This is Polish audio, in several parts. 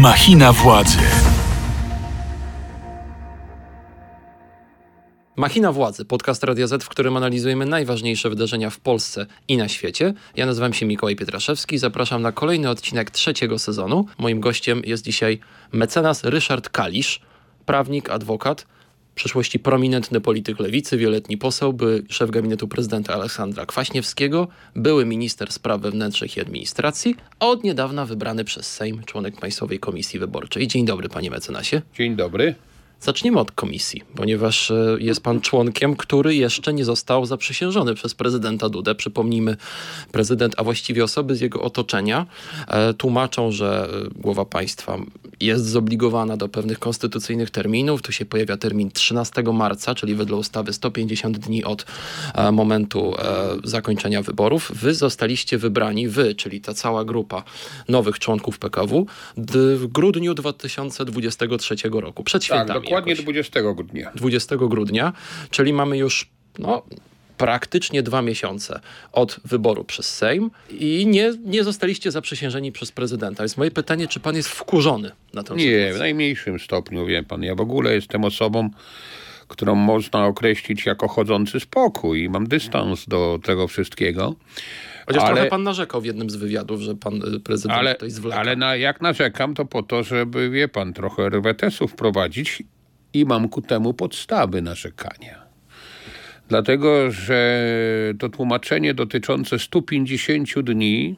Machina władzy. Machina Władzy, podcast Radia Z, w którym analizujemy najważniejsze wydarzenia w Polsce i na świecie. Ja nazywam się Mikołaj Pietraszewski, zapraszam na kolejny odcinek trzeciego sezonu. Moim gościem jest dzisiaj mecenas Ryszard Kalisz, prawnik, adwokat, przeszłości prominentny polityk lewicy, wieloletni poseł, były szef gabinetu prezydenta Aleksandra Kwaśniewskiego, były minister spraw wewnętrznych i administracji, a od niedawna wybrany przez Sejm członek Państwowej Komisji Wyborczej. Dzień dobry, panie mecenasie. Dzień dobry. Zacznijmy od komisji, ponieważ e, jest pan członkiem, który jeszcze nie został zaprzysiężony przez prezydenta Dudę. Przypomnijmy, prezydent, a właściwie osoby z jego otoczenia e, tłumaczą, że e, głowa państwa jest zobligowana do pewnych konstytucyjnych terminów. Tu się pojawia termin 13 marca, czyli wedle ustawy 150 dni od momentu zakończenia wyborów. Wy zostaliście wybrani, wy, czyli ta cała grupa nowych członków PKW, w grudniu 2023 roku, przed Tak, świętami. Dokładnie jakoś. 20 grudnia. 20 grudnia, czyli mamy już no, praktycznie dwa miesiące od wyboru przez Sejm i nie, nie zostaliście zaprzysiężeni przez prezydenta. Więc moje pytanie, czy pan jest wkurzony na tę Nie, w sytuację? najmniejszym stopniu, wie pan. Ja w ogóle jestem osobą, którą można określić jako chodzący spokój i mam dystans do tego wszystkiego. Chociaż ale- trochę pan narzekał w jednym z wywiadów, że pan y, prezydent Ale, tutaj zwleka. ale na, jak narzekam, to po to, żeby, wie pan, trochę RWTS-u wprowadzić i mam ku temu podstawy narzekania. Dlatego, że to tłumaczenie dotyczące 150 dni,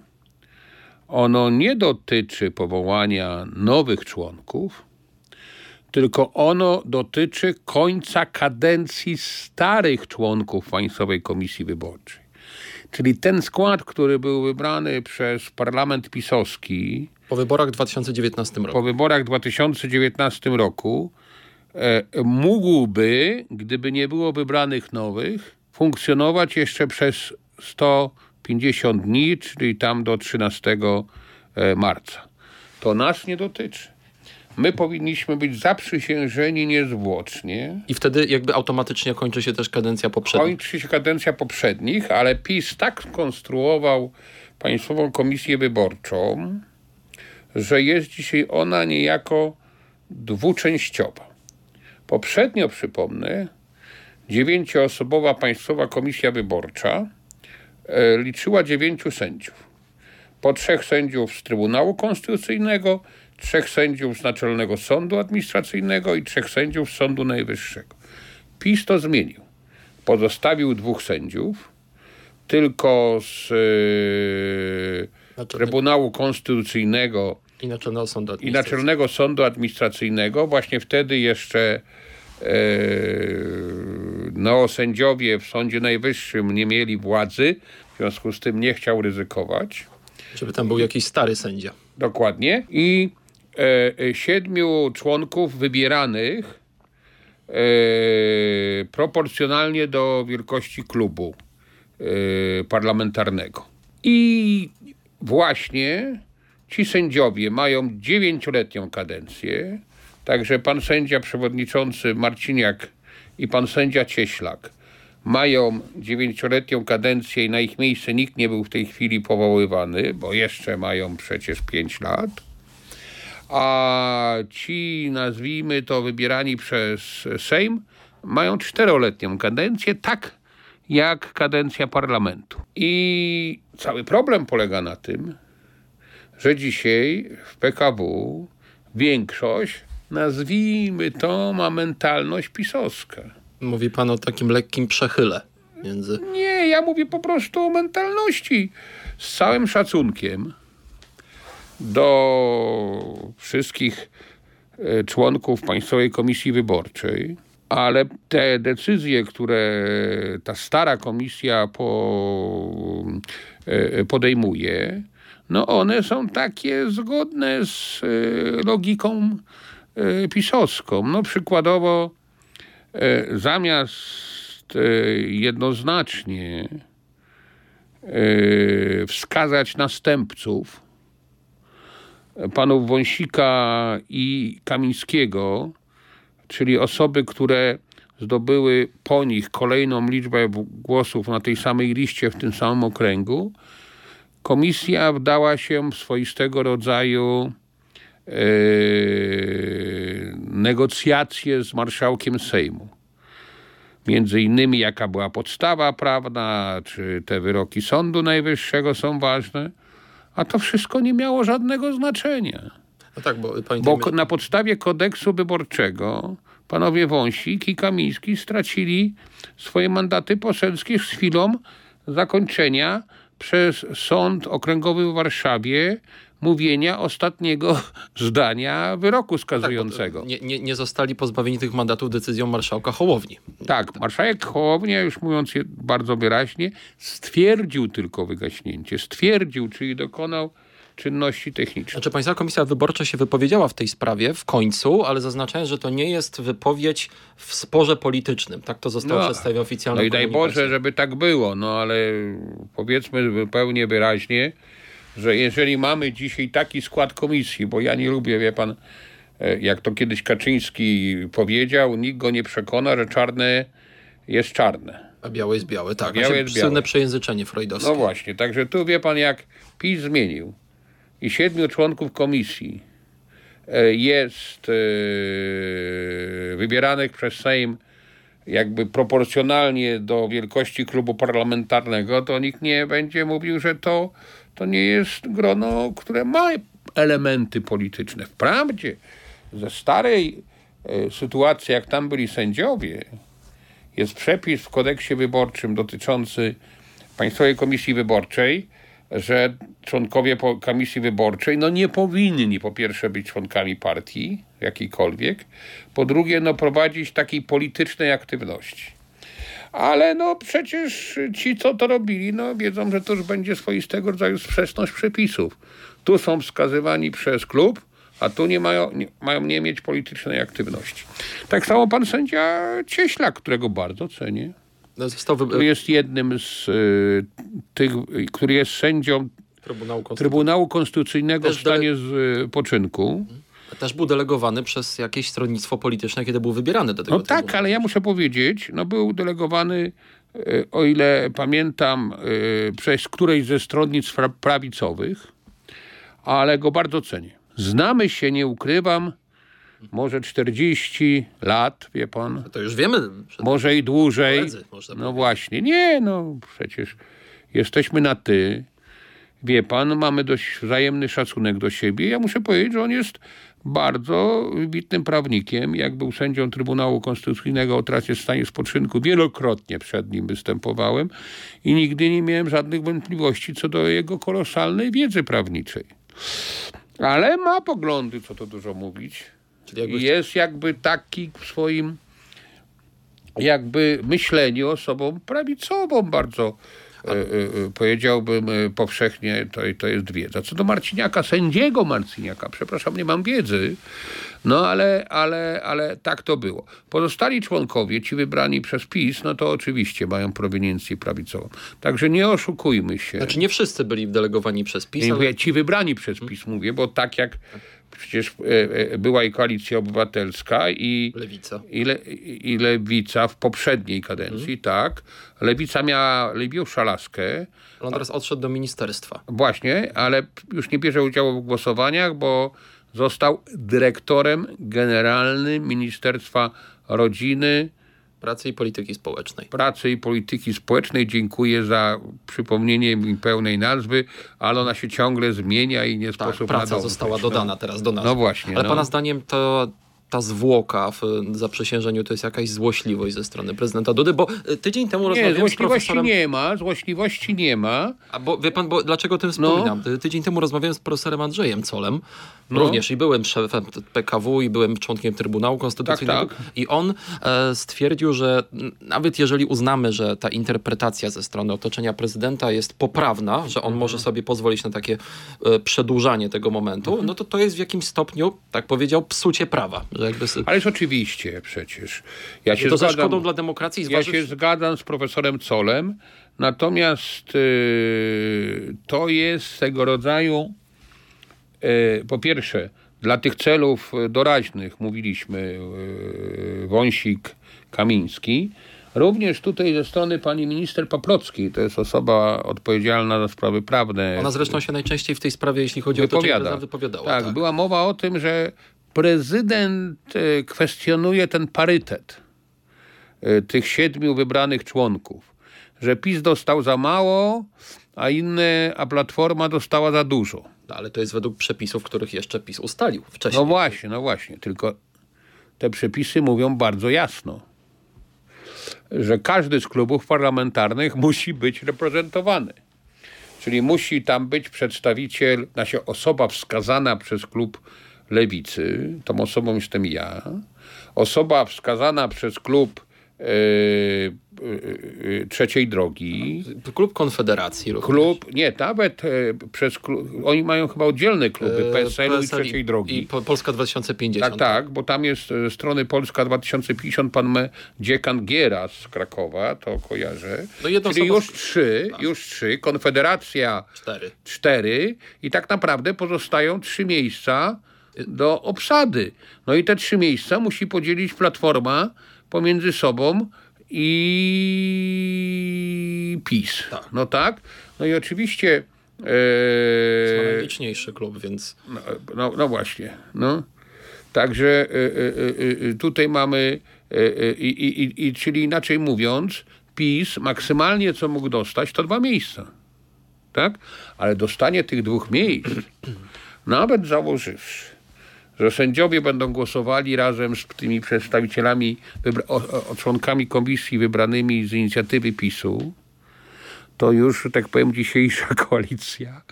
ono nie dotyczy powołania nowych członków, tylko ono dotyczy końca kadencji starych członków Państwowej Komisji Wyborczej. Czyli ten skład, który był wybrany przez parlament pisowski Po wyborach w 2019 roku. po wyborach w 2019 roku, mógłby, gdyby nie było wybranych nowych, funkcjonować jeszcze przez 150 dni, czyli tam do 13 e, marca. To nas nie dotyczy. My powinniśmy być zaprzysiężeni niezwłocznie. I wtedy jakby automatycznie kończy się też kadencja poprzednia. Kończy się kadencja poprzednich, ale PiS tak skonstruował Państwową Komisję Wyborczą, że jest dzisiaj ona niejako dwuczęściowa. Poprzednio, przypomnę, dziewięcioosobowa Państwowa Komisja Wyborcza e, liczyła dziewięciu sędziów. Po trzech sędziów z Trybunału Konstytucyjnego, trzech sędziów z Naczelnego Sądu Administracyjnego i trzech sędziów z Sądu Najwyższego. PiS to zmienił. Pozostawił dwóch sędziów, tylko z Naczelnego- Trybunału Konstytucyjnego I Naczelnego Sądu i Administracyjnego. Naczelnego Sądu Administracyjnego. Właśnie wtedy jeszcze e, neosędziowie w Sądzie Najwyższym nie mieli władzy, w związku z tym nie chciał ryzykować. Żeby tam był jakiś stary sędzia. Dokładnie. I e, e, siedmiu członków wybieranych e, proporcjonalnie do wielkości klubu e, parlamentarnego. I właśnie ci sędziowie mają dziewięcioletnią kadencję, także pan sędzia przewodniczący Marciniak i pan sędzia Cieślak mają dziewięcioletnią kadencję i na ich miejsce nikt nie był w tej chwili powoływany, bo jeszcze mają przecież pięć lat. A ci, nazwijmy to, wybierani przez Sejm, mają czteroletnią kadencję, tak jak kadencja parlamentu. I cały problem polega na tym, że dzisiaj w PKW większość, nazwijmy to, ma mentalność pisowska. Mówi pan o takim lekkim przechyle między... Nie, ja mówię po prostu o mentalności. Z całym szacunkiem do wszystkich e, członków Państwowej Komisji Wyborczej, ale te decyzje, które ta stara komisja e, podejmuje, no one są takie zgodne z e, logiką e, pisowską. No przykładowo e, zamiast jednoznacznie wskazać następców panów Wąsika i Kamińskiego, czyli osoby, które zdobyły po nich kolejną liczbę głosów na tej samej liście w tym samym okręgu, komisja wdała się w swoistego rodzaju negocjacje z marszałkiem Sejmu. Między innymi jaka była podstawa prawna, czy te wyroki Sądu Najwyższego są ważne, a to wszystko nie miało żadnego znaczenia. No tak, bo, bo na podstawie kodeksu wyborczego panowie Wąsik i Kamiński stracili swoje mandaty poselskie z chwilą zakończenia przez Sąd Okręgowy w Warszawie mówienia ostatniego zdania wyroku skazującego. Tak, nie, nie, nie, zostali pozbawieni tych mandatów decyzją marszałka Hołowni. Tak, marszałek Hołownia, już mówiąc bardzo wyraźnie, stwierdził tylko wygaśnięcie. Stwierdził, czyli dokonał czynności techniczne. Znaczy Państwa Komisja Wyborcza się wypowiedziała w tej sprawie w końcu, ale zaznaczając, że to nie jest wypowiedź w sporze politycznym. Tak to zostało no, przedstawione oficjalnie. No i daj Boże, żeby tak było, no ale powiedzmy zupełnie wyraźnie, że jeżeli mamy dzisiaj taki skład komisji, bo ja nie lubię, wie pan, e, jak to kiedyś Kaczyński powiedział, nikt go nie przekona, że czarne jest czarne. A białe jest białe, tak. Białe jest białe. Słynne przejęzyczenie freudowskie. No właśnie, także tu wie pan, jak PiS zmienił i siedmiu członków komisji e, jest e, wybieranych przez Sejm jakby proporcjonalnie do wielkości klubu parlamentarnego, to nikt nie będzie mówił, że to, to nie jest grono, które ma elementy polityczne. Wprawdzie ze starej e, sytuacji, jak tam byli sędziowie, jest przepis w kodeksie wyborczym dotyczący Państwowej Komisji Wyborczej, że członkowie komisji wyborczej no nie powinni po pierwsze być członkami partii jakiejkolwiek, po drugie no prowadzić takiej politycznej aktywności. Ale no przecież ci, co to robili, no wiedzą, że to już będzie swoistego rodzaju sprzeczność przepisów. Tu są wskazywani przez klub, a tu nie mają, nie, mają nie mieć politycznej aktywności. Tak samo pan sędzia Cieślak, którego bardzo cenię. No, został wy... Jest jednym z y, tych, który jest sędzią Trybunału, Trybunału Konstytucyjnego w stanie z y, poczynku. Też był delegowany przez jakieś stronnictwo polityczne, kiedy był wybierany do tego No tak, ale ja muszę powiedzieć, no był delegowany, y, o ile pamiętam, y, przez którejś ze stronnictw prawicowych, ale go bardzo cenię. Znamy się, nie ukrywam, może 40 lat, wie pan. To już wiemy. Może i dłużej. Koledzy, no właśnie. Nie, no przecież jesteśmy na ty. Wie pan, mamy dość wzajemny szacunek do siebie. Ja muszę powiedzieć, że on jest bardzo wybitnym prawnikiem. Jak był sędzią Trybunału Konstytucyjnego, teraz jest w stanie spoczynku. Wielokrotnie przed nim występowałem i nigdy nie miałem żadnych wątpliwości co do jego kolosalnej wiedzy prawniczej. Ale ma poglądy, co to dużo mówić jakby... Jest jakby taki w swoim jakby myśleniu osobą prawicową bardzo. E, e, e, powiedziałbym powszechnie, to, to jest wiedza. Co do Marciniaka, sędziego Marciniaka, przepraszam, nie mam wiedzy, no ale, ale, ale tak to było. Pozostali członkowie, ci wybrani przez PiS, no to oczywiście mają proweniencję prawicową. Także nie oszukujmy się. Znaczy nie wszyscy byli delegowani przez PiS. Nie, ale... Ci wybrani przez PiS mówię, bo tak jak przecież e, e, była i koalicja obywatelska i Lewica. I, le, i Lewica w poprzedniej kadencji, mhm. tak. Lewica miała Libiusza Laskę. On teraz odszedł do ministerstwa. Właśnie, ale już nie bierze udziału w głosowaniach, bo został dyrektorem generalnym Ministerstwa Rodziny, Pracy i Polityki Społecznej. Pracy i Polityki Społecznej. Dziękuję za przypomnienie mi pełnej nazwy, ale ona się ciągle zmienia i nie tak, sposób praca została dodana teraz do nas. No właśnie. Ale no. pana zdaniem to ta zwłoka w zaprzysiężeniu to jest jakaś złośliwość ze strony prezydenta Dudy, bo y, tydzień temu rozmawiałem nie, złośliwości z profesorem... nie ma, złośliwości nie ma. A bo wie pan, bo dlaczego o tym wspominam? No. Tydzień temu rozmawiałem z profesorem Andrzejem Colem, no. również i byłem szefem PKW i byłem członkiem Trybunału Konstytucyjnego tak, tak. i on e, stwierdził, że nawet jeżeli uznamy, że ta interpretacja ze strony otoczenia prezydenta jest poprawna, że on mhm. może sobie pozwolić na takie e, przedłużanie tego momentu, mhm. no to to jest w jakimś stopniu, tak powiedział, psucie prawa jakby... Ależ oczywiście przecież. Ja się to zgadzam, za szkodą dla demokracji Ja się zgadzam z profesorem Colem, natomiast yy, to jest tego rodzaju yy, po pierwsze dla tych celów doraźnych mówiliśmy yy, Wąsik, Kamiński, Również tutaj ze strony pani minister Paprockiej, to jest osoba odpowiedzialna za sprawy prawne. Ona zresztą się najczęściej w tej sprawie, jeśli chodzi o to, wypowiada. wypowiadała. Tak, tak. była mowa o tym, że prezydent e, kwestionuje ten parytet e, tych siedmiu wybranych członków. Że PiS dostał za mało, a inne, a Platforma dostała za dużo. No, ale to jest według przepisów, których jeszcze PiS ustalił wcześniej. No właśnie, no właśnie. Tylko te przepisy mówią bardzo jasno, że każdy z klubów parlamentarnych musi być reprezentowany. Czyli musi tam być przedstawiciel, znaczy osoba wskazana przez klub lewicy, tą osobą jestem ja, osoba wskazana przez klub e, e, trzeciej drogi, Klub Konfederacji również. klub, nie, nawet e, przez klub, oni mają chyba oddzielne kluby, E, PSL-u i PSL trzeciej drogi. I po, Polska 2050. Tak, tak, bo tam jest ze strony Polska 2050 pan me, dziekan Giera z Krakowa, to kojarzę. No jedną Czyli już trzy, już trzy, Konfederacja Cztery. cztery i tak naprawdę pozostają trzy miejsca do obsady. No i te trzy miejsca musi podzielić Platforma pomiędzy sobą i PiS. Tak. No tak? No i oczywiście... To E, najliczniejszy klub, więc no, no, no właśnie. No. Także y, y, tutaj mamy, i, czyli inaczej mówiąc, PiS maksymalnie co mógł dostać, to dwa miejsca. Tak? Ale dostanie tych dwóch miejsc, nawet założywszy, że sędziowie będą głosowali razem z tymi przedstawicielami, o, o, członkami komisji wybranymi z inicjatywy PiSu, to już, że tak powiem, dzisiejsza koalicja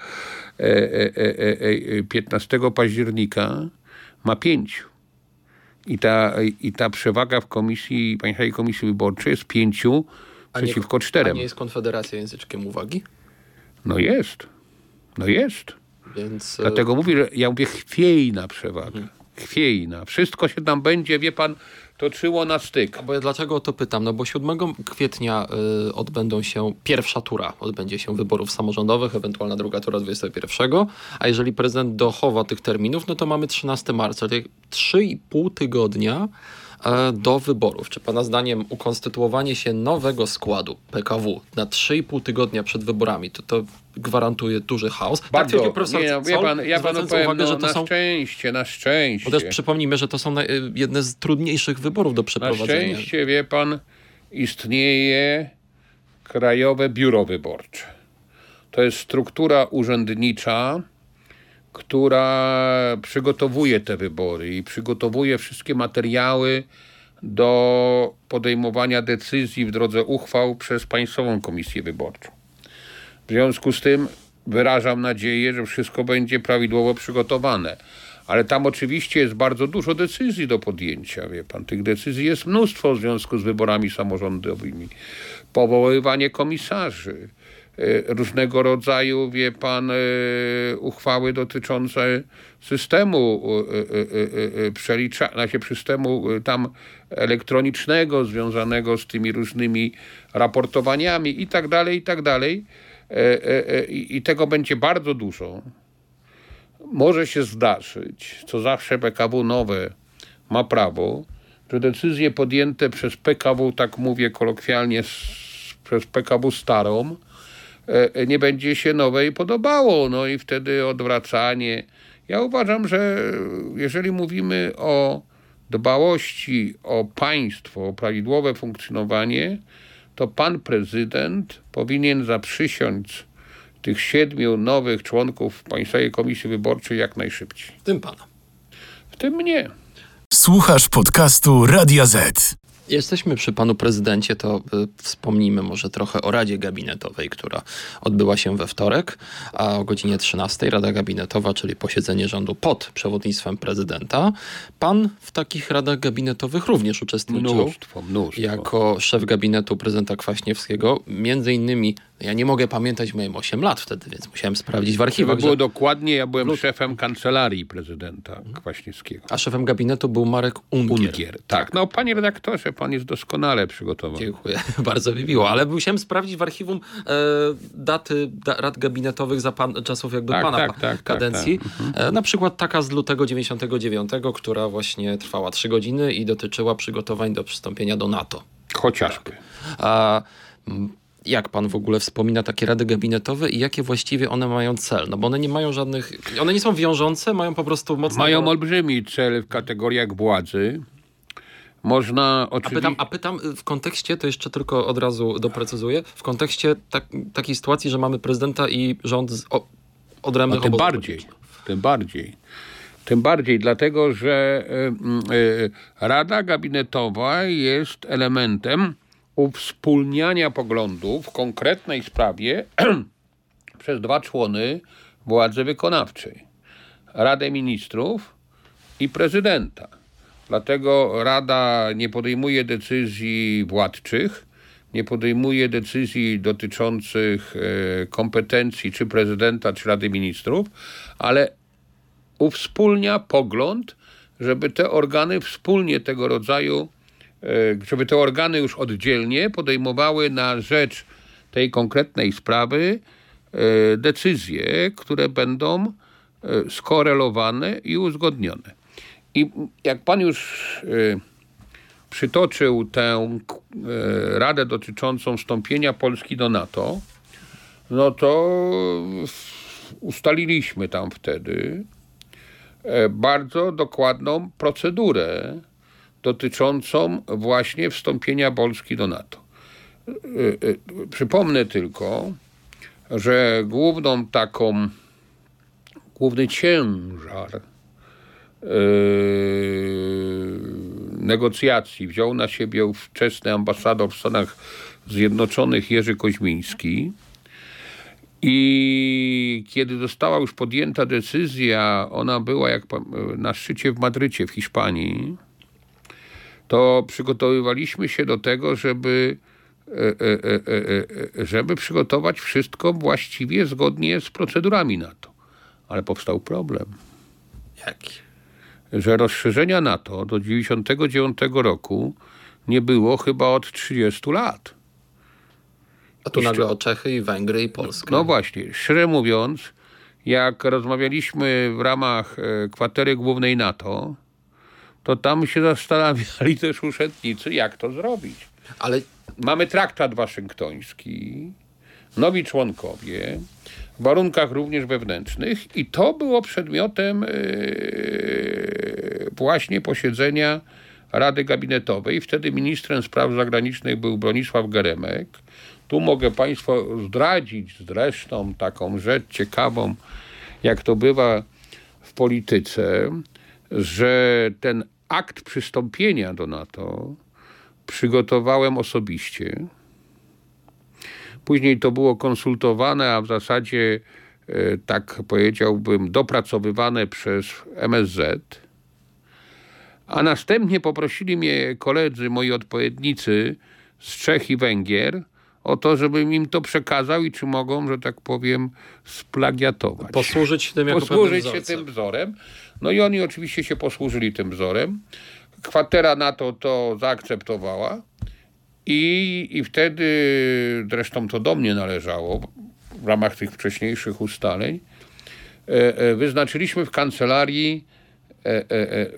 e, e, e, e, e, 15 października ma pięciu. I ta, I ta przewaga w komisji, Państwowej Komisji Wyborczej jest pięciu A nie- przeciwko A czterem. nie jest Konfederacja języczkiem uwagi? No jest. No jest. Więc e, Dlatego mówię, że ja mówię chwiejna przewaga. Chwiejna. Wszystko się tam będzie, wie pan, toczyło na styk. Bo ja dlaczego o to pytam? No bo 7 kwietnia y, odbędą się pierwsza tura, odbędzie się wyborów samorządowych, ewentualna druga tura 21, a jeżeli prezydent dochowa tych terminów, no to mamy 13 marca, czyli 3,5 tygodnia do wyborów. Czy pana zdaniem ukonstytuowanie się nowego składu PKW na 3,5 tygodnia przed wyborami, to to gwarantuje duży chaos? Tak Bardzo. twierdził profesor nie, no, wie Zoll, pan, ja panu powiem, uwagę, no, że to na są... szczęście, na szczęście. Bo też przypomnijmy, że to są y, jedne z trudniejszych wyborów do Na przeprowadzenia. szczęście, wie pan, istnieje Krajowe Biuro Wyborcze. To jest struktura urzędnicza, która przygotowuje te wybory i przygotowuje wszystkie materiały do podejmowania decyzji w drodze uchwał przez Państwową Komisję Wyborczą. W związku z tym wyrażam nadzieję, że wszystko będzie prawidłowo przygotowane. Ale tam oczywiście jest bardzo dużo decyzji do podjęcia, wie pan. Tych decyzji jest mnóstwo w związku z wyborami samorządowymi. Powoływanie komisarzy, różnego rodzaju, wie pan, e, uchwały dotyczące systemu e, e, e, e, przelicza, znaczy systemu tam elektronicznego związanego z tymi różnymi raportowaniami i tak dalej, i tak dalej. I tego będzie bardzo dużo. Może się zdarzyć, co zawsze PKW nowe ma prawo, że decyzje podjęte przez PKW, tak mówię kolokwialnie, przez PKW starą, nie będzie się nowej podobało. No i wtedy odwracanie. Ja uważam, że jeżeli mówimy o dbałości o państwo, o prawidłowe funkcjonowanie, to pan prezydent powinien zaprzysiąc tych siedmiu nowych członków Państwowej Komisji Wyborczej jak najszybciej. Tym pana. W tym mnie. Słuchasz podcastu Radia Z. Jesteśmy przy panu prezydencie, to y, wspomnijmy może trochę o Radzie Gabinetowej, która odbyła się we wtorek, a o godzinie 13 Rada Gabinetowa, czyli posiedzenie rządu pod przewodnictwem prezydenta. Pan w takich radach gabinetowych również uczestniczył. Mnóstwo, mnóstwo. Jako szef gabinetu prezydenta Kwaśniewskiego, między innymi, ja nie mogę pamiętać, miałem 8 lat wtedy, więc musiałem sprawdzić w archiwach, było że, dokładnie, ja byłem szefem kancelarii prezydenta Kwaśniewskiego. a szefem gabinetu był Marek Ungier. Ungier. Tak, no panie redaktorze, pan jest doskonale przygotowany. Dziękuję, bardzo mi miło, ale musiałem sprawdzić w archiwum e, daty da, rad gabinetowych za pan, czasów jakby Tak, pana tak, tak, tak, kadencji. E, na przykład taka z lutego 99, która właśnie trwała 3 godziny i dotyczyła przygotowań do przystąpienia do NATO. Chociażby. A mm, jak pan w ogóle wspomina takie rady gabinetowe i jakie właściwie one mają cel? No bo one nie mają żadnych, one nie są wiążące, mają po prostu mocno... Mają olbrzymi cel w kategoriach władzy. Można A oczywiście... pytam, a pytam w kontekście, to jeszcze tylko od razu doprecyzuję, w kontekście tak, takiej sytuacji, że mamy prezydenta i rząd z o, odrębnych A tym bardziej, tym bardziej. Tym bardziej, dlatego że y, y, Rada Gabinetowa jest elementem uwspólniania poglądów w konkretnej sprawie przez dwa człony władzy wykonawczej. Radę Ministrów i prezydenta. Dlatego Rada nie podejmuje decyzji władczych, nie podejmuje decyzji dotyczących e, kompetencji czy prezydenta, czy Rady Ministrów, ale uwspólnia pogląd, żeby te organy wspólnie tego rodzaju, żeby te organy już oddzielnie podejmowały na rzecz tej konkretnej sprawy e, decyzje, które będą e, skorelowane i uzgodnione. I jak pan już e, przytoczył tę e, radę dotyczącą wstąpienia Polski do NATO, no to ustaliliśmy tam wtedy e, bardzo dokładną procedurę dotyczącą właśnie wstąpienia Polski do NATO. E, e, Przypomnę tylko, że główną taką, główny ciężar Yy, negocjacji wziął na siebie ówczesny ambasador w Stanach Zjednoczonych Jerzy Koźmiński. I kiedy została już podjęta decyzja, ona była jak na szczycie w Madrycie w Hiszpanii, to przygotowywaliśmy się do tego, żeby, e, e, e, żeby przygotować wszystko właściwie zgodnie z procedurami NATO. Ale powstał problem Jaki? że rozszerzenia NATO do 1999 roku nie było chyba od 30 lat. A tu nagle o Czechy i Węgry i Polskę. No właśnie, szczerze mówiąc, jak rozmawialiśmy w ramach kwatery głównej NATO, to tam się zastanawiali też urzędnicy, jak to zrobić. Ale Mamy traktat waszyngtoński, nowi członkowie, w warunkach również wewnętrznych i to było przedmiotem e, właśnie posiedzenia Rady Gabinetowej. Wtedy ministrem spraw zagranicznych był Bronisław Geremek. Tu mogę Państwu zdradzić zresztą taką rzecz ciekawą, jak to bywa w polityce, że ten akt przystąpienia do NATO przygotowałem osobiście. Później to było konsultowane, a w zasadzie, e, tak powiedziałbym, dopracowywane przez MSZ. A następnie poprosili mnie koledzy, moi odpowiednicy z Czech i Węgier, o to, żebym im to przekazał i czy mogą, że tak powiem, splagiatować posłużyć się tym jako posłużyć się tym wzorem. No i oni oczywiście się posłużyli tym wzorem. Kwatera NATO to zaakceptowała i, i wtedy, zresztą to do mnie należało w ramach tych wcześniejszych ustaleń, e, e, wyznaczyliśmy w kancelarii, e,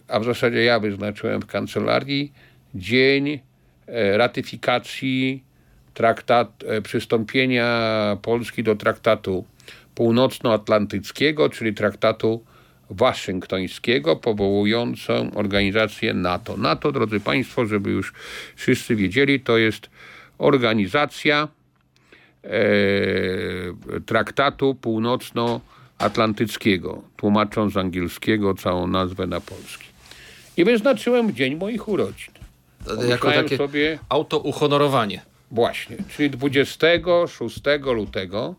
a w zasadzie ja wyznaczyłem w kancelarii dzień ratyfikacji traktat, e, przystąpienia Polski do traktatu północnoatlantyckiego, czyli traktatu waszyngtońskiego, powołującą organizację NATO. NATO, drodzy Państwo, żeby już wszyscy wiedzieli, to jest organizacja e, traktatu północnoatlantyckiego, tłumacząc z angielskiego całą nazwę na polski. I wyznaczyłem dzień moich urodzin. Jako Pomyślałem takie sobie, autouhonorowanie. Właśnie, czyli 26 lutego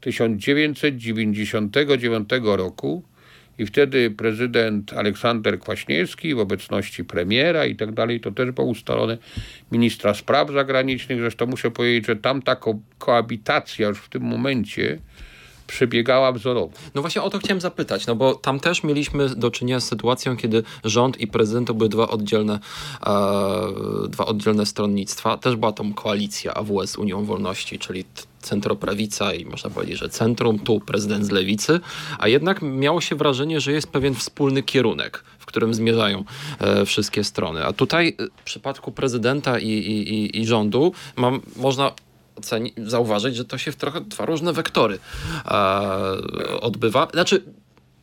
1999 roku i wtedy prezydent Aleksander Kwaśniewski w obecności premiera i tak dalej, to też było ustalone ministra spraw zagranicznych. Zresztą muszę powiedzieć, że tam ta ko- koabitacja już w tym momencie przebiegała wzorowo. No właśnie o to chciałem zapytać, no bo tam też mieliśmy do czynienia z sytuacją, kiedy rząd i prezydent to były dwa oddzielne, e, dwa oddzielne stronnictwa. Też była tam koalicja AWS Unią Wolności, czyli centroprawica i można powiedzieć, że centrum, tu prezydent z lewicy, a jednak miało się wrażenie, że jest pewien wspólny kierunek, w którym zmierzają e, wszystkie strony. A tutaj e, w przypadku prezydenta i, i, i, i rządu mam, można oceni- zauważyć, że to się w trochę dwa różne wektory e, odbywa. Znaczy,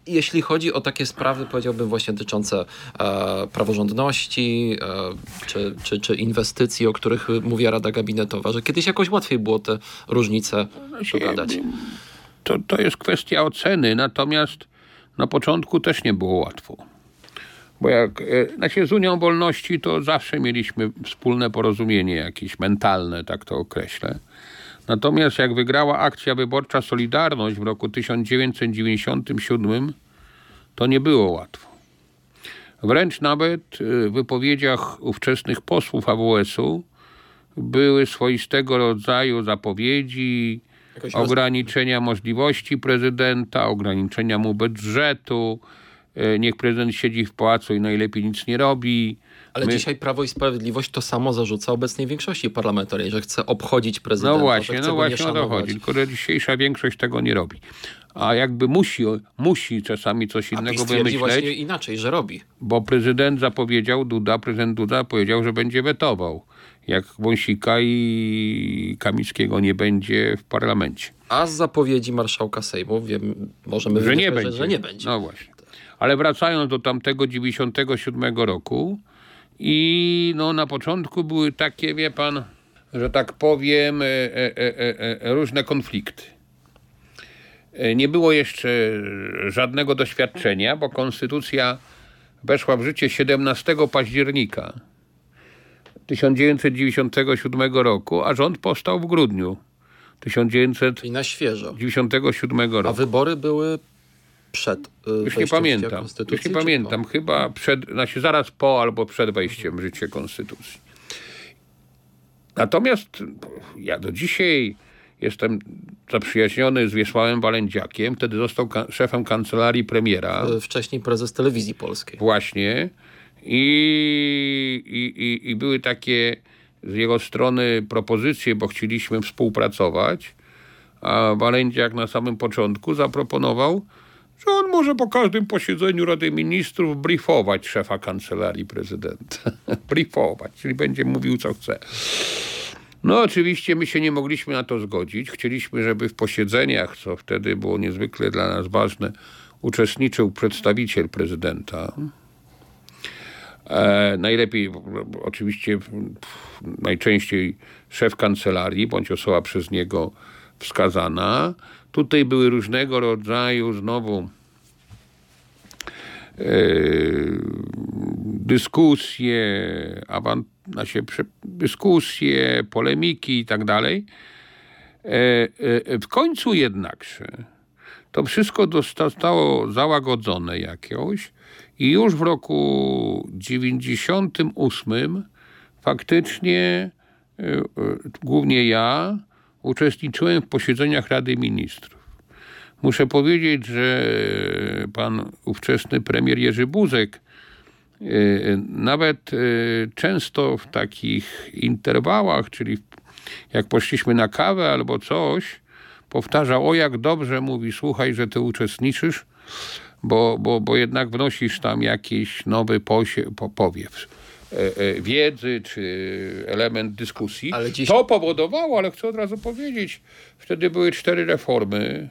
jeśli chodzi o takie sprawy, powiedziałbym właśnie dotyczące e, praworządności e, czy, czy, czy inwestycji, o których mówiła Rada Gabinetowa, że kiedyś jakoś łatwiej było te różnice dogadać. To, to jest kwestia oceny, natomiast na początku też nie było łatwo. Bo jak, e, znaczy z Unią Wolności to zawsze mieliśmy wspólne porozumienie jakieś mentalne, tak to określę. Natomiast jak wygrała akcja wyborcza Solidarność w roku 1997, to nie było łatwo. Wręcz nawet e, w wypowiedziach ówczesnych posłów AWS-u były swoistego rodzaju zapowiedzi, ograniczenia możliwości prezydenta, ograniczenia mu budżetu. E, Niech prezydent siedzi w pałacu i najlepiej nic nie robi. Ale My- dzisiaj Prawo i Sprawiedliwość to samo zarzuca obecnej większości parlamentarnej, że chce obchodzić prezydenta, No właśnie, no właśnie o to chodzi. Tylko, że dzisiejsza większość tego nie robi. A jakby musi, musi czasami coś A innego twierdzi wymyśleć, właśnie inaczej, że robi. bo prezydent zapowiedział, Duda, prezydent Duda powiedział, że będzie wetował. Jak Wąsika i Kamickiego nie będzie w parlamencie. A z zapowiedzi marszałka Sejmu wiem, możemy że nie wymyśleć, będzie. że nie będzie. No właśnie. Ale wracając do tamtego 97 roku i no na początku były takie, wie pan, że tak powiem, e, e, e, e, różne konflikty. E, Nie było jeszcze żadnego doświadczenia, bo konstytucja weszła w życie 17 października 1997 roku, a rząd powstał w grudniu 1997 I na świeżo. A roku. wybory były przed. y, Już nie pamiętam. Już nie czy po? pamiętam. Chyba przed, znaczy zaraz po albo przed wejściem w życie konstytucji. Natomiast ja do dzisiaj jestem zaprzyjaźniony z Wiesławem Walędziakiem. Wtedy został ka- szefem kancelarii premiera. Y, Wcześniej prezes telewizji polskiej. Właśnie. I, i, i, I były takie z jego strony propozycje, bo chcieliśmy współpracować. A Walędziak na samym początku zaproponował, że on może po każdym posiedzeniu Rady Ministrów briefować szefa kancelarii prezydenta. briefować, czyli będzie mówił co chce. No oczywiście my się nie mogliśmy na to zgodzić. Chcieliśmy, żeby w posiedzeniach, co wtedy było niezwykle dla nas ważne, uczestniczył przedstawiciel prezydenta. E, najlepiej oczywiście najczęściej szef kancelarii bądź osoba przez niego wskazana. Tutaj były różnego rodzaju znowu e, dyskusje, awant, znaczy, dyskusje, polemiki i tak dalej. E, e, W końcu jednakże to wszystko zostało załagodzone jakoś i już w roku 98 faktycznie głównie ja uczestniczyłem w posiedzeniach Rady Ministrów. Muszę powiedzieć, że pan ówczesny premier Jerzy Buzek e, nawet e, często w takich interwałach, czyli jak poszliśmy na kawę albo coś, powtarzał, o jak dobrze mówi, słuchaj, że ty uczestniczysz, bo, bo, bo jednak wnosisz tam jakiś nowy posie, po, powiew wiedzy czy element dyskusji. Dziś- To powodowało, ale chcę od razu powiedzieć, wtedy były cztery reformy.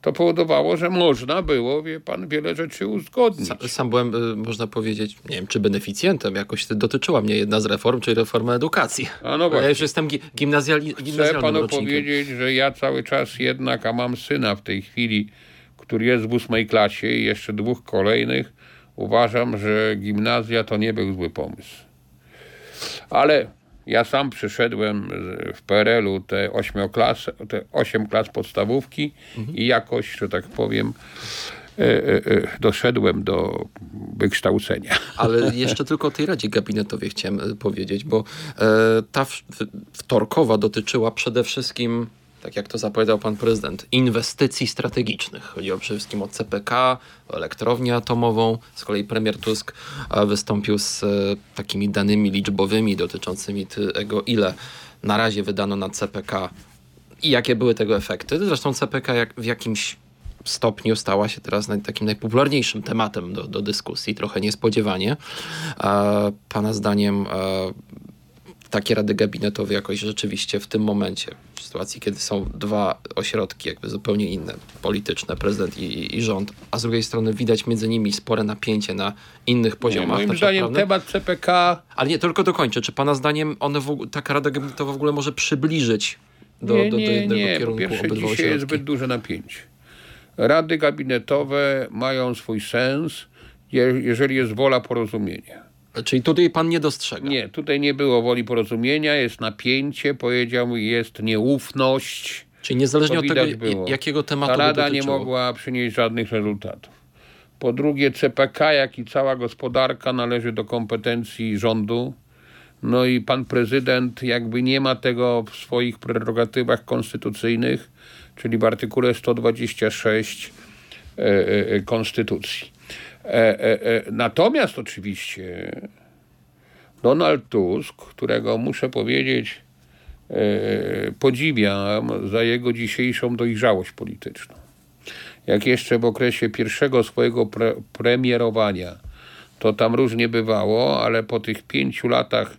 To powodowało, że można było, wie pan, wiele rzeczy uzgodnić. Sa- Sam byłem, y, można powiedzieć, nie wiem, czy beneficjentem, jakoś dotyczyła mnie jedna z reform, czyli reforma edukacji. A no ja właśnie. już jestem gi- gimnazjali, Chcę panu rocznikiem. powiedzieć, że ja cały czas jednak, a mam syna w tej chwili, który jest w ósmej klasie i jeszcze dwóch kolejnych, uważam, że gimnazja to nie był zły pomysł. Ale ja sam przyszedłem w PRL-u te, ośmioklas, te osiem klas podstawówki i jakoś, że tak powiem, e, e, e, doszedłem do wykształcenia. Ale jeszcze tylko o tej Radzie Gabinetowej chciałem y, powiedzieć, bo e, ta w, wtorkowa dotyczyła przede wszystkim, tak jak to zapowiadał pan prezydent, inwestycji strategicznych. Chodziło przede wszystkim o CPK, o elektrownię atomową. Z kolei premier Tusk e, wystąpił z e, takimi danymi liczbowymi dotyczącymi tego, ile na razie wydano na CPK i jakie były tego efekty. Zresztą CPK jak, w jakimś stopniu stała się teraz takim najpopularniejszym tematem do, do dyskusji, trochę niespodziewanie. E, pana zdaniem takie rady gabinetowe jakoś rzeczywiście w tym momencie, w sytuacji, kiedy są dwa ośrodki jakby zupełnie inne, polityczne, prezydent i, i rząd, a z drugiej strony widać między nimi spore napięcie na innych Nie, poziomach. moim tak zdaniem naprawdę. temat CPK Ale nie, tylko dokończę. Czy pana zdaniem one w, taka rada gabinetowa w ogóle może przybliżyć do, nie, do, do nie, jednego nie. Po kierunku pierwsze, obydwa dzisiaj jest zbyt duże napięcie. Rady gabinetowe mają swój sens, je- jeżeli jest wola porozumienia. Czyli tutaj pan nie dostrzega. Nie, tutaj nie było woli porozumienia, jest napięcie, powiedział, jest nieufność. Czyli niezależnie od tego, było. jakiego tematu Ta rada nie mogła przynieść żadnych rezultatów. Po drugie, CPK, jak i cała gospodarka należy do kompetencji rządu. No i pan prezydent jakby nie ma tego w swoich prerogatywach konstytucyjnych, czyli w artykule 126 e, e, e, Konstytucji. E, e, e, natomiast oczywiście Donald Tusk, którego muszę powiedzieć, podziwiam za jego dzisiejszą dojrzałość polityczną. Jak jeszcze w okresie pierwszego swojego pre, premierowania, to tam różnie bywało, ale po tych pięciu latach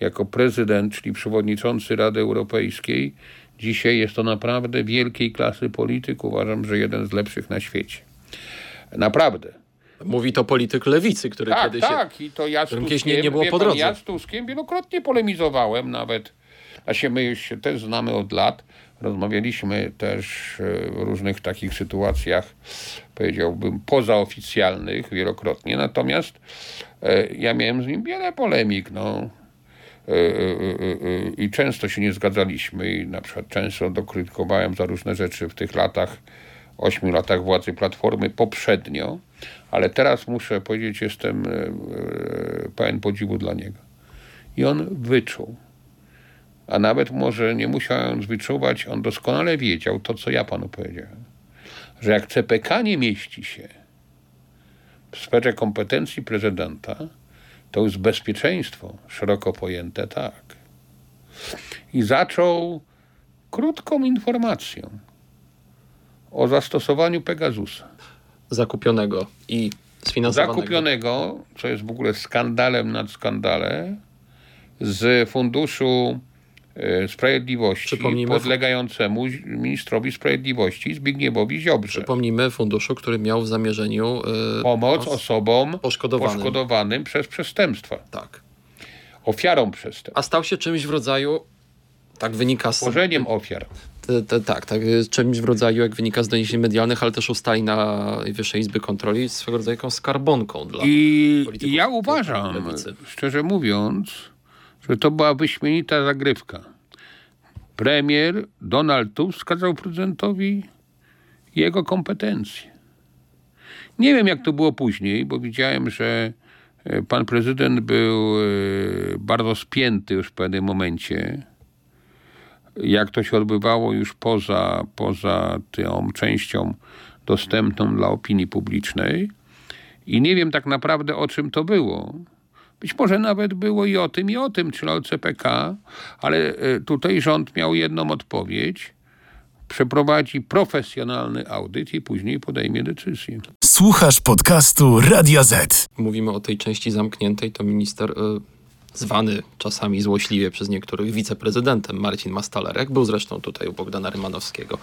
jako prezydent, czyli przewodniczący Rady Europejskiej, dzisiaj jest to naprawdę wielkiej klasy polityk. Uważam, że jeden z lepszych na świecie. Naprawdę. Mówi to polityk lewicy, który Tak, kiedyś... tak. I to ja z Tuskiem, nie- nie było po drodze. ja z Tuskiem wielokrotnie polemizowałem nawet. A się my już się też znamy od lat. Rozmawialiśmy też e, w różnych takich sytuacjach, powiedziałbym, pozaoficjalnych wielokrotnie. Natomiast e, ja miałem z nim wiele polemik, no. E, I często się nie zgadzaliśmy i na przykład często dokrytykowałem za różne rzeczy w tych latach, ośmiu latach władzy Platformy poprzednio, ale teraz muszę powiedzieć, jestem e, e, pełen podziwu dla niego. I on wyczuł. A nawet może nie musiałem wyczuwać, on doskonale wiedział to, co ja panu powiedziałem. Że jak CPK nie mieści się w sferze kompetencji prezydenta, to już bezpieczeństwo szeroko pojęte tak. I zaczął krótką informacją o zastosowaniu Pegasusa. Zakupionego i sfinansowanego. Zakupionego, co jest w ogóle skandalem nad skandale, z Funduszu e, Sprawiedliwości podlegającemu ministrowi sprawiedliwości Zbigniewowi Ziobrze. Przypomnijmy funduszu, który miał w zamierzeniu y, Pomoc os- osobom poszkodowanym. poszkodowanym przez przestępstwa, Tak. ofiarom przestępstw, A stał się czymś w rodzaju, tak wynika z... tworzeniem ofiar. Tak, tak, czymś w rodzaju, jak wynika z doniesień medialnych, ale też ustali na Wyższej Izby Kontroli, swego rodzaju jakąś skarbonką dla... I, polityków I ja uważam, lewicy. szczerze mówiąc, że to była wyśmienita zagrywka. Premier Donald Tusk wskazał prezydentowi jego kompetencje. Nie wiem, jak to było później, bo widziałem, że e, pan prezydent był e, bardzo spięty już w pewnym momencie. Jak to się odbywało już poza, poza tą częścią dostępną dla opinii publicznej. I nie wiem tak naprawdę o czym to było. Być może nawet było i o tym, i o tym, czyli o CPK, ale e, tutaj rząd miał jedną odpowiedź. Przeprowadzi profesjonalny audyt i później podejmie decyzję. Słuchasz podcastu Radia Z. Mówimy o tej części zamkniętej, to minister... Y, zwany czasami złośliwie przez niektórych wiceprezydentem. Marcin Mastalerek, był zresztą tutaj u Bogdana Rymanowskiego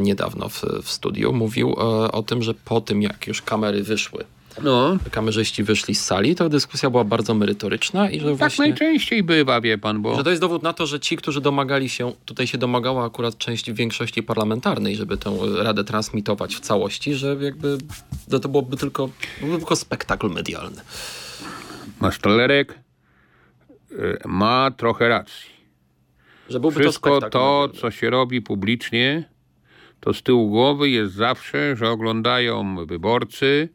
niedawno w, w studiu, mówił e, o tym, że po tym jak już kamery wyszły No, kamerzyści wyszli z sali, to dyskusja była bardzo merytoryczna i że tak właśnie... najczęściej bywa, wie pan, bo Że to jest dowód na to, że ci, którzy domagali się, tutaj się domagała akurat część większości parlamentarnej, żeby tę radę transmitować w całości, że jakby to, to byłoby tylko, byłby tylko spektakl medialny. Mastalerek. y, ma trochę racji. Że byłby to Wszystko to, medialny. co się robi publicznie, to z tyłu głowy jest zawsze, że oglądają wyborcy,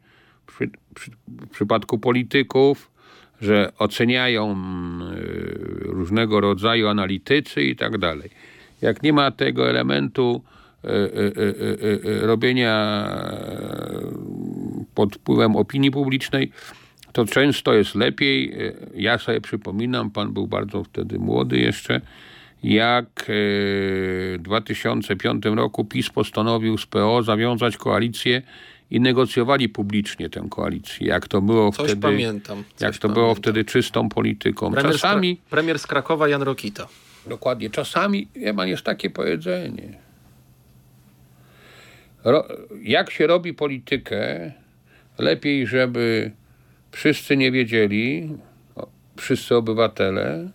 przy, przy, w przypadku polityków, że oceniają y, różnego rodzaju analitycy i tak dalej. Jak nie ma tego elementu y, y, y, y, y, robienia y, pod wpływem opinii publicznej, to często jest lepiej. Y, Ja sobie przypominam, pan był bardzo wtedy młody jeszcze. jak e, w 2005 roku PiS postanowił z PO zawiązać koalicję i negocjowali publicznie tę koalicję. Jak to było Coś wtedy. pamiętam. Jak to było pamiętam. wtedy czystą polityką. Premier, Czasami, z premier z Krakowa Jan Rokita. dokładnie, czasami wie pan, jest takie powiedzenie. Ro, jak się robi politykę, lepiej, żeby wszyscy nie wiedzieli, wszyscy obywatele,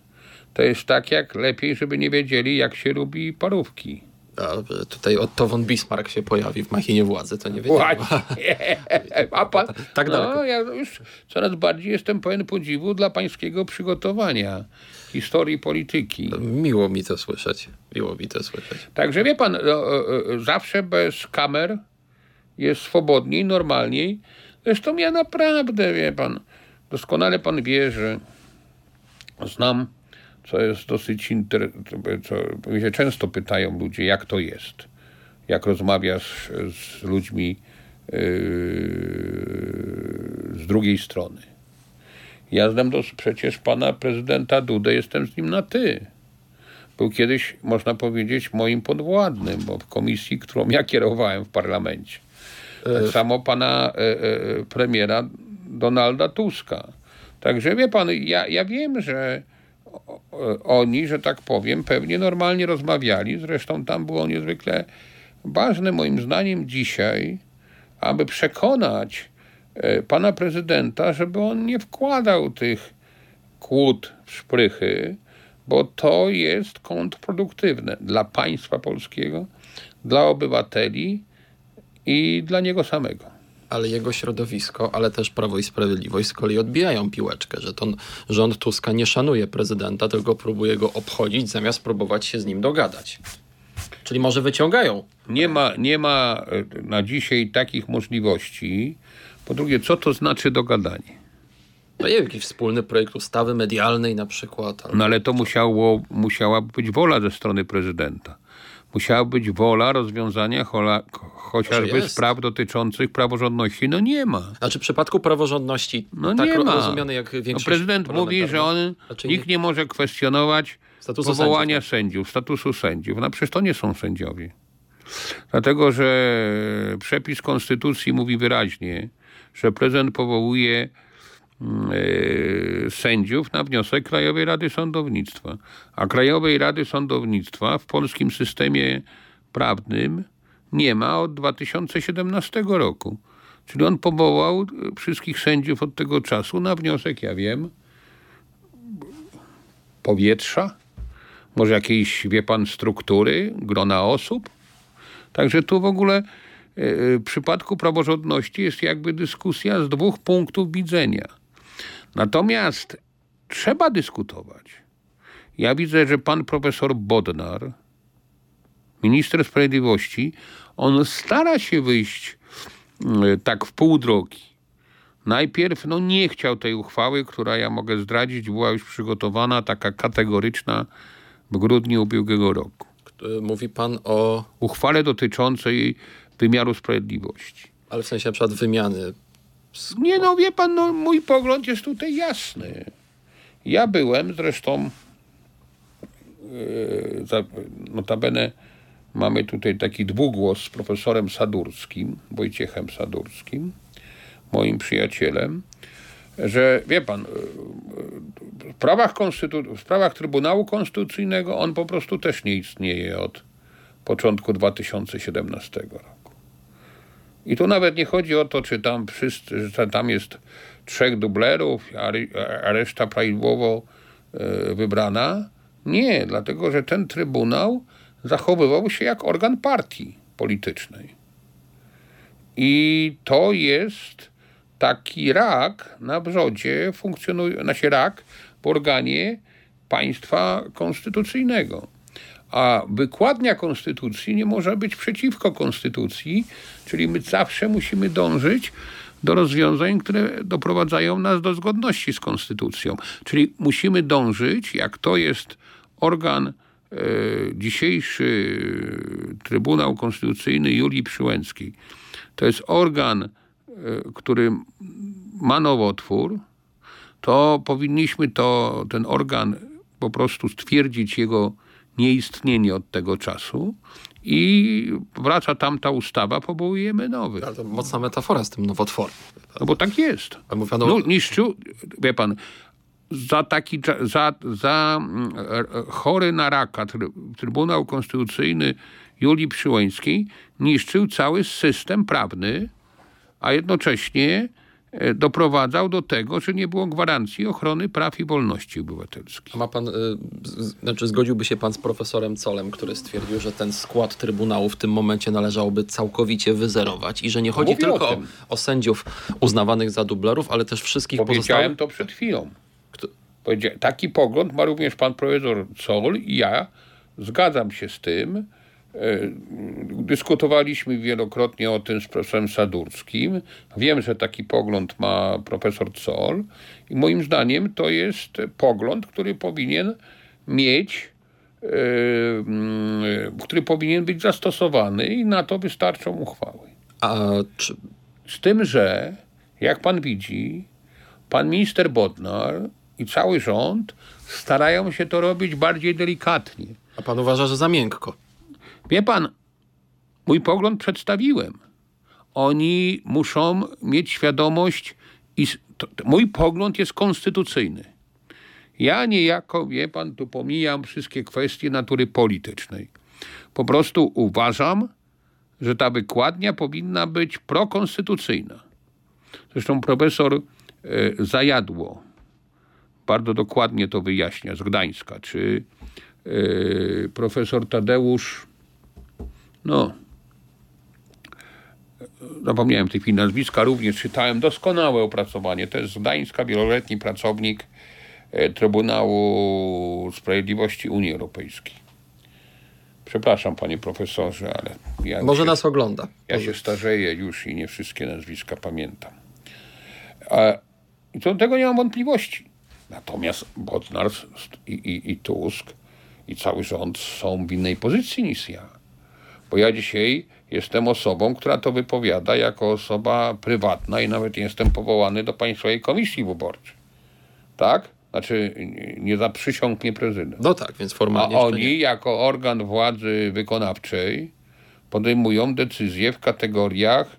to jest tak, jak lepiej, żeby nie wiedzieli, jak się lubi parówki. A, że tutaj Otto von Bismarck się pojawi w machinie władzy, to nie wiedziałem. Właśnie. A pan, tak no, daleko. ja już coraz bardziej jestem pełen podziwu dla pańskiego przygotowania historii polityki. Miło mi to słyszeć. Miło mi to słyszeć. Także wie pan, no, e, e, zawsze bez kamer jest swobodniej, normalniej. Zresztą ja naprawdę, wie pan, doskonale pan wie, że znam, co jest dosyć inter... co mnie się często pytają ludzie, jak to jest, jak rozmawiasz z ludźmi yy, z drugiej strony. Ja znam dos- przecież pana prezydenta Dudę, jestem z nim na ty był kiedyś, można powiedzieć, moim podwładnym, bo w komisji, którą ja kierowałem w parlamencie. Tak samo pana e, e, premiera Donalda Tuska. Także wie pan, ja, ja wiem, że oni, że tak powiem, pewnie normalnie rozmawiali. Zresztą tam było niezwykle ważne moim zdaniem dzisiaj, aby przekonać e, pana prezydenta, żeby on nie wkładał tych kłód w szprychy, bo to jest kontrproduktywne dla państwa polskiego, dla obywateli i dla niego samego. Ale jego środowisko, ale też Prawo i Sprawiedliwość z kolei odbijają piłeczkę, że to rząd Tuska nie szanuje prezydenta, tylko próbuje go obchodzić, zamiast próbować się z nim dogadać. Czyli może wyciągają. Nie ma, nie ma e, na dzisiaj takich możliwości. Po drugie, co to znaczy dogadanie? No nie wiem, jakiś wspólny projekt ustawy medialnej na przykład. albo- No ale to musiało, musiała być wola ze strony prezydenta. Musiała być wola rozwiązania chola, chociażby spraw dotyczących praworządności. No nie ma. Znaczy w przypadku praworządności, No tak nie ma. rozumiany jak No większość prezydent mówi, że on, Raczej nikt nie może kwestionować Statusu powołania sędziów, sędziów, statusu sędziów. No przecież to nie są sędziowie. Dlatego, że przepis konstytucji mówi wyraźnie, że prezydent powołuje sędziów na wniosek Krajowej Rady Sądownictwa. A Krajowej Rady Sądownictwa w polskim systemie prawnym nie ma od 2017 roku. Czyli on powołał wszystkich sędziów od tego czasu na wniosek, ja wiem, powietrza, może jakiejś, wie pan, struktury, grona osób. Także tu w ogóle e, w przypadku praworządności jest jakby dyskusja z dwóch punktów widzenia. Natomiast trzeba dyskutować. Ja widzę, że pan profesor Bodnar, minister sprawiedliwości, on stara się wyjść mm, tak w pół drogi. Najpierw no, nie chciał tej uchwały, która ja mogę zdradzić, była już przygotowana, taka kategoryczna w grudniu ubiegłego roku. Mówi pan o, Uchwale dotyczącej wymiaru sprawiedliwości. ale w sensie na przykład wymiany. Nie no, wie pan, no, mój pogląd jest tutaj jasny. Ja byłem zresztą, za- notabene mamy tutaj taki dwugłos z profesorem Sadurskim, Wojciechem Sadurskim, moim przyjacielem, że wie pan, yy, w sprawach, konstytu- w sprawach Trybunału Konstytucyjnego on po prostu też nie istnieje od początku 2017 roku. I tu nawet nie chodzi o to, czy tam wszyscy, tam jest trzech dublerów, a reszta prawidłowo e, wybrana. Nie, dlatego że ten trybunał zachowywał się jak organ partii politycznej. I to jest taki rak na brzodzie funkcjonuje, znaczy rak w organie państwa konstytucyjnego. A wykładnia konstytucji nie może być przeciwko konstytucji, czyli my zawsze musimy dążyć do rozwiązań, które doprowadzają nas do zgodności z konstytucją. Czyli musimy dążyć, jak to jest organ e, dzisiejszy Trybunał Konstytucyjny Julii Przyłęckiej. To jest organ, e, który ma nowotwór, to powinniśmy to, ten organ po prostu stwierdzić jego nieistnienie od tego czasu i wraca tamta ustawa, powołujemy nowy. Ale to mocna metafora z tym nowotworem. No bo tak jest. Mówiono, No, niszczył, wie pan, za taki, za, za mm, e, chory na raka try- Trybunał Konstytucyjny Julii Przyłęskiej niszczył cały system prawny, a jednocześnie doprowadzał do tego, że nie było gwarancji ochrony praw i wolności obywatelskich. Ma pan, y, z- znaczy zgodziłby się pan z profesorem Colem, który stwierdził, że ten skład Trybunału w tym momencie należałoby całkowicie wyzerować i że nie chodzi tylko o, o sędziów uznawanych za dublerów, ale też wszystkich Powiedziałem pozostałych. to przed chwilą. Kto- Taki pogląd ma również pan profesor Zoll i ja zgadzam się z tym. E, Dyskutowaliśmy wielokrotnie o tym z profesorem Sadurskim. Wiem, że taki pogląd ma profesor Zoll i moim zdaniem to jest pogląd, który powinien mieć, e, mm, który powinien być zastosowany i na to wystarczą uchwały. A czy, Z tym, że jak pan widzi, pan minister Bodnar i cały rząd starają się to robić bardziej delikatnie. a pan uważa, że za miękko? Wie pan, mój pogląd przedstawiłem. Oni muszą mieć świadomość, i to, mój pogląd jest konstytucyjny. Ja niejako, wie pan, tu pomijam wszystkie kwestie natury politycznej. Po prostu uważam, że ta wykładnia powinna być prokonstytucyjna. Zresztą profesor e, Zajadło bardzo dokładnie to wyjaśnia z Gdańska, czy e, profesor Tadeusz, no, zapomniałem w tej chwili nazwiska, również czytałem doskonałe opracowanie. To jest z Gdańska, wieloletni pracownik e, Trybunału Sprawiedliwości Unii Europejskiej. Przepraszam, panie profesorze, ale ja Może się, nas ogląda. ja się starzeję już i nie wszystkie nazwiska pamiętam. A, I co do tego nie mam wątpliwości. Natomiast Bodnar i, i, i Tusk i cały rząd są w innej pozycji niż ja. Bo ja dzisiaj jestem osobą, która to wypowiada jako osoba prywatna i nawet jestem powołany do Państwowej Komisji Wyborczej. Tak? Znaczy, nie- nie zaprzysiągł mnie prezydent. No tak, więc A formalnie. nie. oni, jako organ władzy wykonawczej, podejmują decyzje w kategoriach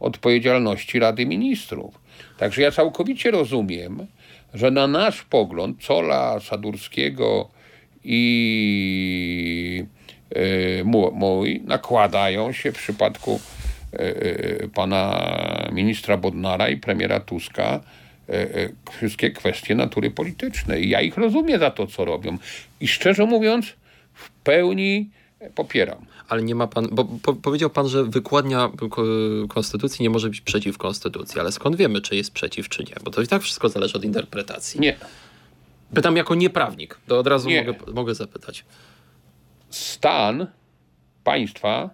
odpowiedzialności Rady Ministrów. Także ja całkowicie rozumiem, że na nasz pogląd Cola, Sadurskiego i mój nakładają się w przypadku e, e, pana ministra Bodnara i premiera Tuska wszystkie kwestie natury politycznej. Ja ich rozumiem za to, co robią. I szczerze mówiąc, w pełni popieram. Ale nie ma pan, bo po, powiedział pan, że wykładnia ko- konstytucji nie może być przeciw konstytucji, ale skąd wiemy, czy jest przeciw, czy nie? Bo to i tak wszystko zależy od interpretacji. Nie. Pytam jako nieprawnik, to od razu Nie. mogę, mogę zapytać. Stan państwa,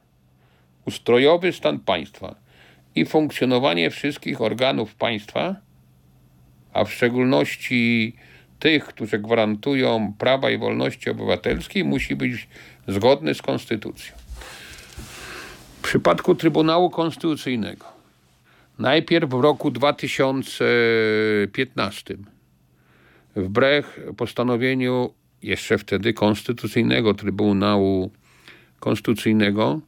ustrojowy stan państwa i funkcjonowanie wszystkich organów państwa, a w szczególności tych, którzy gwarantują prawa i wolności obywatelskie, musi być zgodny z konstytucją. W przypadku Trybunału Konstytucyjnego, najpierw w roku 2015, wbrew postanowieniu jeszcze wtedy Konstytucyjnego Trybunału Konstytucyjnego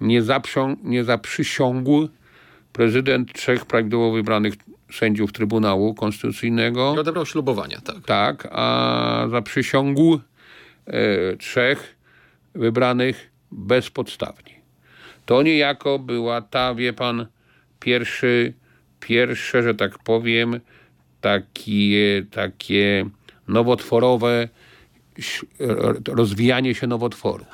nie, zaprząg, nie zaprzysiągł prezydent trzech prawidłowo wybranych sędziów Trybunału Konstytucyjnego. I odebrał ślubowania, tak. Tak, a zaprzysiągł e, trzech wybranych bezpodstawnie. To niejako była ta, wie pan, pierwszy, pierwsze, że tak powiem, takie, takie nowotworowe rozwijanie się nowotworu.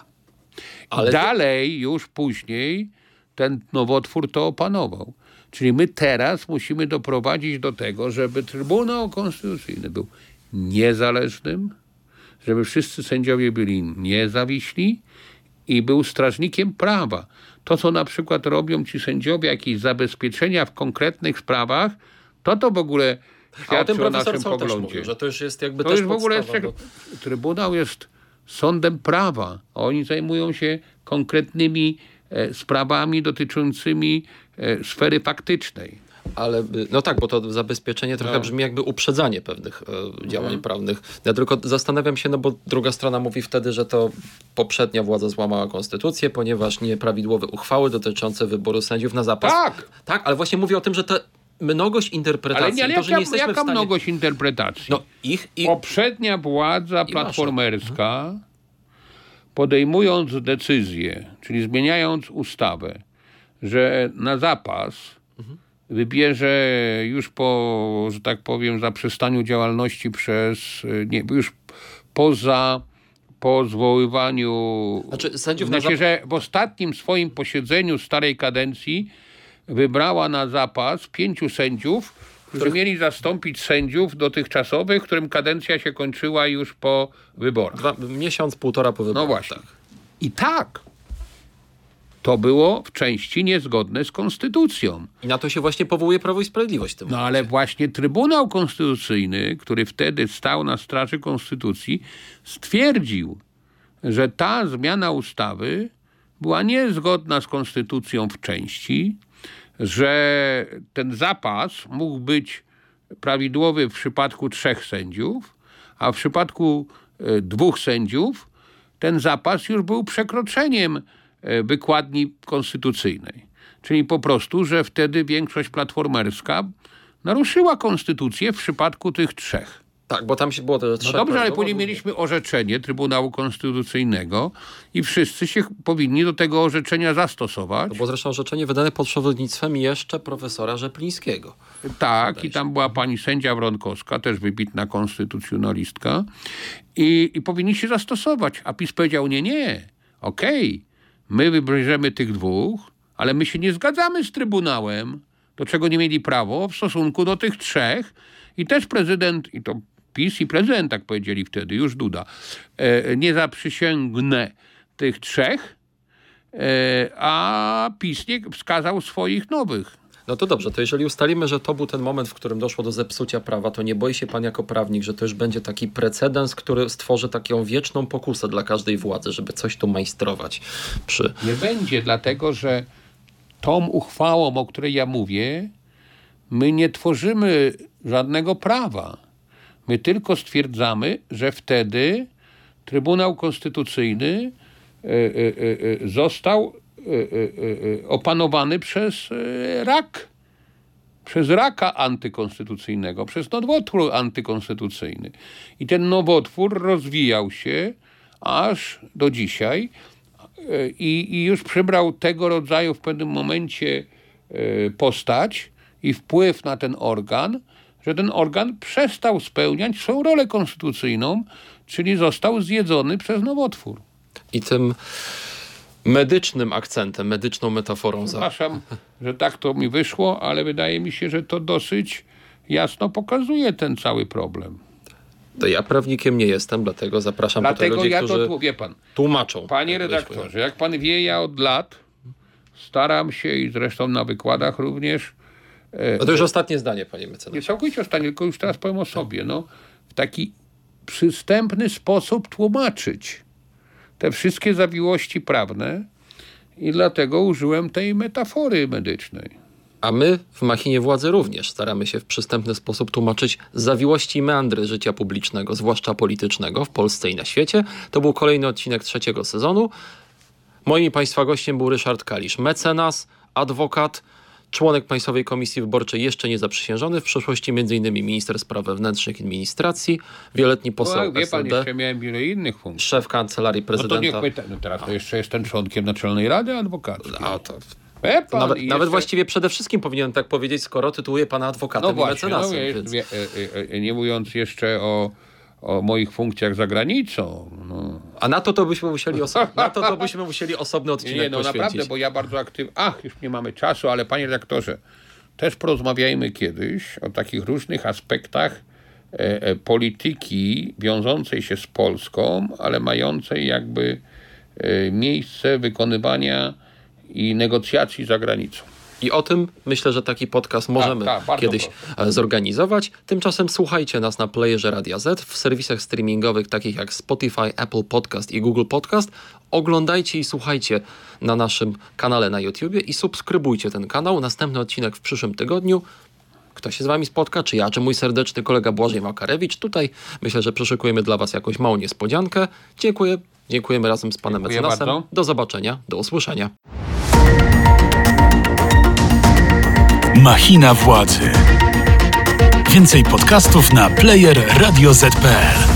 Ale Dalej, już później, ten nowotwór to opanował. Czyli my teraz musimy doprowadzić do tego, żeby Trybunał Konstytucyjny był niezależnym, żeby wszyscy sędziowie byli niezawiśli i był strażnikiem prawa. To, co na przykład robią ci sędziowie, jakieś zabezpieczenia w konkretnych sprawach, to to w ogóle a o tym profesor Sol też mówił, że to już jest jakby To też już w ogóle jest, do- Trybunał jest sądem prawa, oni zajmują się konkretnymi e, sprawami dotyczącymi e, sfery faktycznej. Ale, y, no tak, bo to zabezpieczenie trochę No. brzmi jakby uprzedzanie pewnych e, działań prawnych. Ja tylko zastanawiam się, no bo druga strona mówi wtedy, że to poprzednia władza złamała konstytucję, ponieważ nieprawidłowe uchwały dotyczące wyboru sędziów na zapas. Tak. Tak, ale właśnie mówię o tym, że to mnogość interpretacji, Ale nie, ale to, jaka, nie jesteśmy jaka w stanie... mnogość interpretacji? No ich i... Poprzednia władza platformerska, podejmując decyzję, czyli zmieniając ustawę, że na zapas wybierze już po, że tak powiem, zaprzestaniu działalności przez, nie, już poza po zwoływaniu. Znaczy, sędziów na znaczy, zap- że w ostatnim swoim posiedzeniu starej kadencji wybrała na zapas pięciu sędziów, którzy mieli zastąpić sędziów dotychczasowych, którym kadencja się kończyła już po wyborach. Dwa, miesiąc, półtora po wyborach. No właśnie. Tak. I tak. To było w części niezgodne z konstytucją. I na to się właśnie powołuje Prawo i Sprawiedliwość No ale właśnie Trybunał Konstytucyjny, który wtedy stał na straży konstytucji, stwierdził, że ta zmiana ustawy była niezgodna z konstytucją w części, że ten zapas mógł być prawidłowy w przypadku trzech sędziów, a w przypadku e, dwóch sędziów ten zapas już był przekroczeniem e, wykładni konstytucyjnej. Czyli po prostu, że wtedy większość platformerska naruszyła konstytucję w przypadku tych trzech. Tak, bo tam się było to, No dobrze, ale później mieliśmy orzeczenie Trybunału Konstytucyjnego i wszyscy się powinni do tego orzeczenia zastosować. To było zresztą orzeczenie wydane pod przewodnictwem jeszcze profesora Rzeplińskiego. Tak, i tam była pani sędzia Wronkowska, też wybitna konstytucjonalistka i, i powinni się zastosować. A PiS powiedział, nie, nie, okej, my wybierzemy tych dwóch, ale my się nie zgadzamy z Trybunałem, do czego nie mieli prawo w stosunku do tych trzech i też prezydent, i to PiS i prezydent tak powiedzieli wtedy, już Duda, e, nie zaprzysięgnę tych trzech, e, a PiS nie wskazał swoich nowych. No to dobrze, to jeżeli ustalimy, że to był ten moment, w którym doszło do zepsucia prawa, to nie boi się pan jako prawnik, że to już będzie taki precedens, który stworzy taką wieczną pokusę dla każdej władzy, żeby coś tu majstrować przy... Nie będzie, dlatego że tą uchwałą, o której ja mówię, my nie tworzymy żadnego prawa. My tylko stwierdzamy, że wtedy Trybunał Konstytucyjny e, e, e, został opanowany przez rak. Przez raka antykonstytucyjnego, przez nowotwór antykonstytucyjny. I ten nowotwór rozwijał się aż do dzisiaj i, i już przybrał tego rodzaju w pewnym momencie postać i wpływ na ten organ, że ten organ przestał spełniać swoją rolę konstytucyjną, czyli został zjedzony przez nowotwór. I tym medycznym akcentem, medyczną metaforą za... Przepraszam, że tak to mi wyszło, ale wydaje mi się, że to dosyć jasno pokazuje ten cały problem. To ja prawnikiem nie jestem, dlatego zapraszam tutaj Dlatego ludzi, ja którzy to wie pan, tłumaczą. Panie jak redaktorze, jak pan wie, ja od lat staram się i zresztą na wykładach również, No to już ostatnie zdanie, panie nie mecenasie. całkowicie ostatnio, tylko już teraz powiem o sobie, no, w taki przystępny sposób tłumaczyć te wszystkie zawiłości prawne i dlatego użyłem tej metafory medycznej. A my w Machinie Władzy również staramy się w przystępny sposób tłumaczyć zawiłości i meandry życia publicznego, zwłaszcza politycznego w Polsce i na świecie. To był kolejny odcinek trzeciego sezonu. Moim Państwa gościem był Ryszard Kalisz, mecenas, adwokat, członek Państwowej Komisji Wyborczej jeszcze nie zaprzysiężony, w przeszłości m.in. minister spraw wewnętrznych i administracji, wieletni poseł No, wie pan, SLD, jeszcze miałem wiele innych funkcji. szef kancelarii No to niech prezydenta. pyta, no teraz to jeszcze jestem członkiem Naczelnej Rady Adwokackiej. A to pan, nawet, i nawet jeszcze- właściwie przede wszystkim powinienem tak powiedzieć, skoro tytułuje pana adwokatem No i właśnie, no, mecenasem. wie, więc... wie, e, e, nie mówiąc jeszcze o, o moich funkcjach za granicą. No. A na to to byśmy musieli, oso- na to to byśmy musieli osobny Nie, odcinek nie, no poświęcić. naprawdę, bo ja bardzo aktywnie... Ach, już nie mamy czasu, ale panie redaktorze, też porozmawiajmy kiedyś o takich różnych aspektach e, e, polityki wiążącej się z Polską, ale mającej jakby e, miejsce wykonywania i negocjacji za granicą. I o tym myślę, że taki podcast możemy tak, kiedyś e, zorganizować. Tymczasem słuchajcie nas na playerze Radia Z, w serwisach streamingowych takich jak Spotify, Apple Podcast i Google Podcast. Oglądajcie i słuchajcie na naszym kanale na YouTubie i subskrybujcie ten kanał. Następny odcinek w przyszłym tygodniu. kto się z wami spotka, czy ja, czy mój serdeczny kolega Błażej Makarewicz. Tutaj myślę, że przyszykujemy dla was jakąś małą niespodziankę. Dziękuję. Dziękujemy razem z panem Dziękuję mecenasem. bardzo. Do zobaczenia, do usłyszenia. Machina władzy. Więcej podcastów na player radioz.pl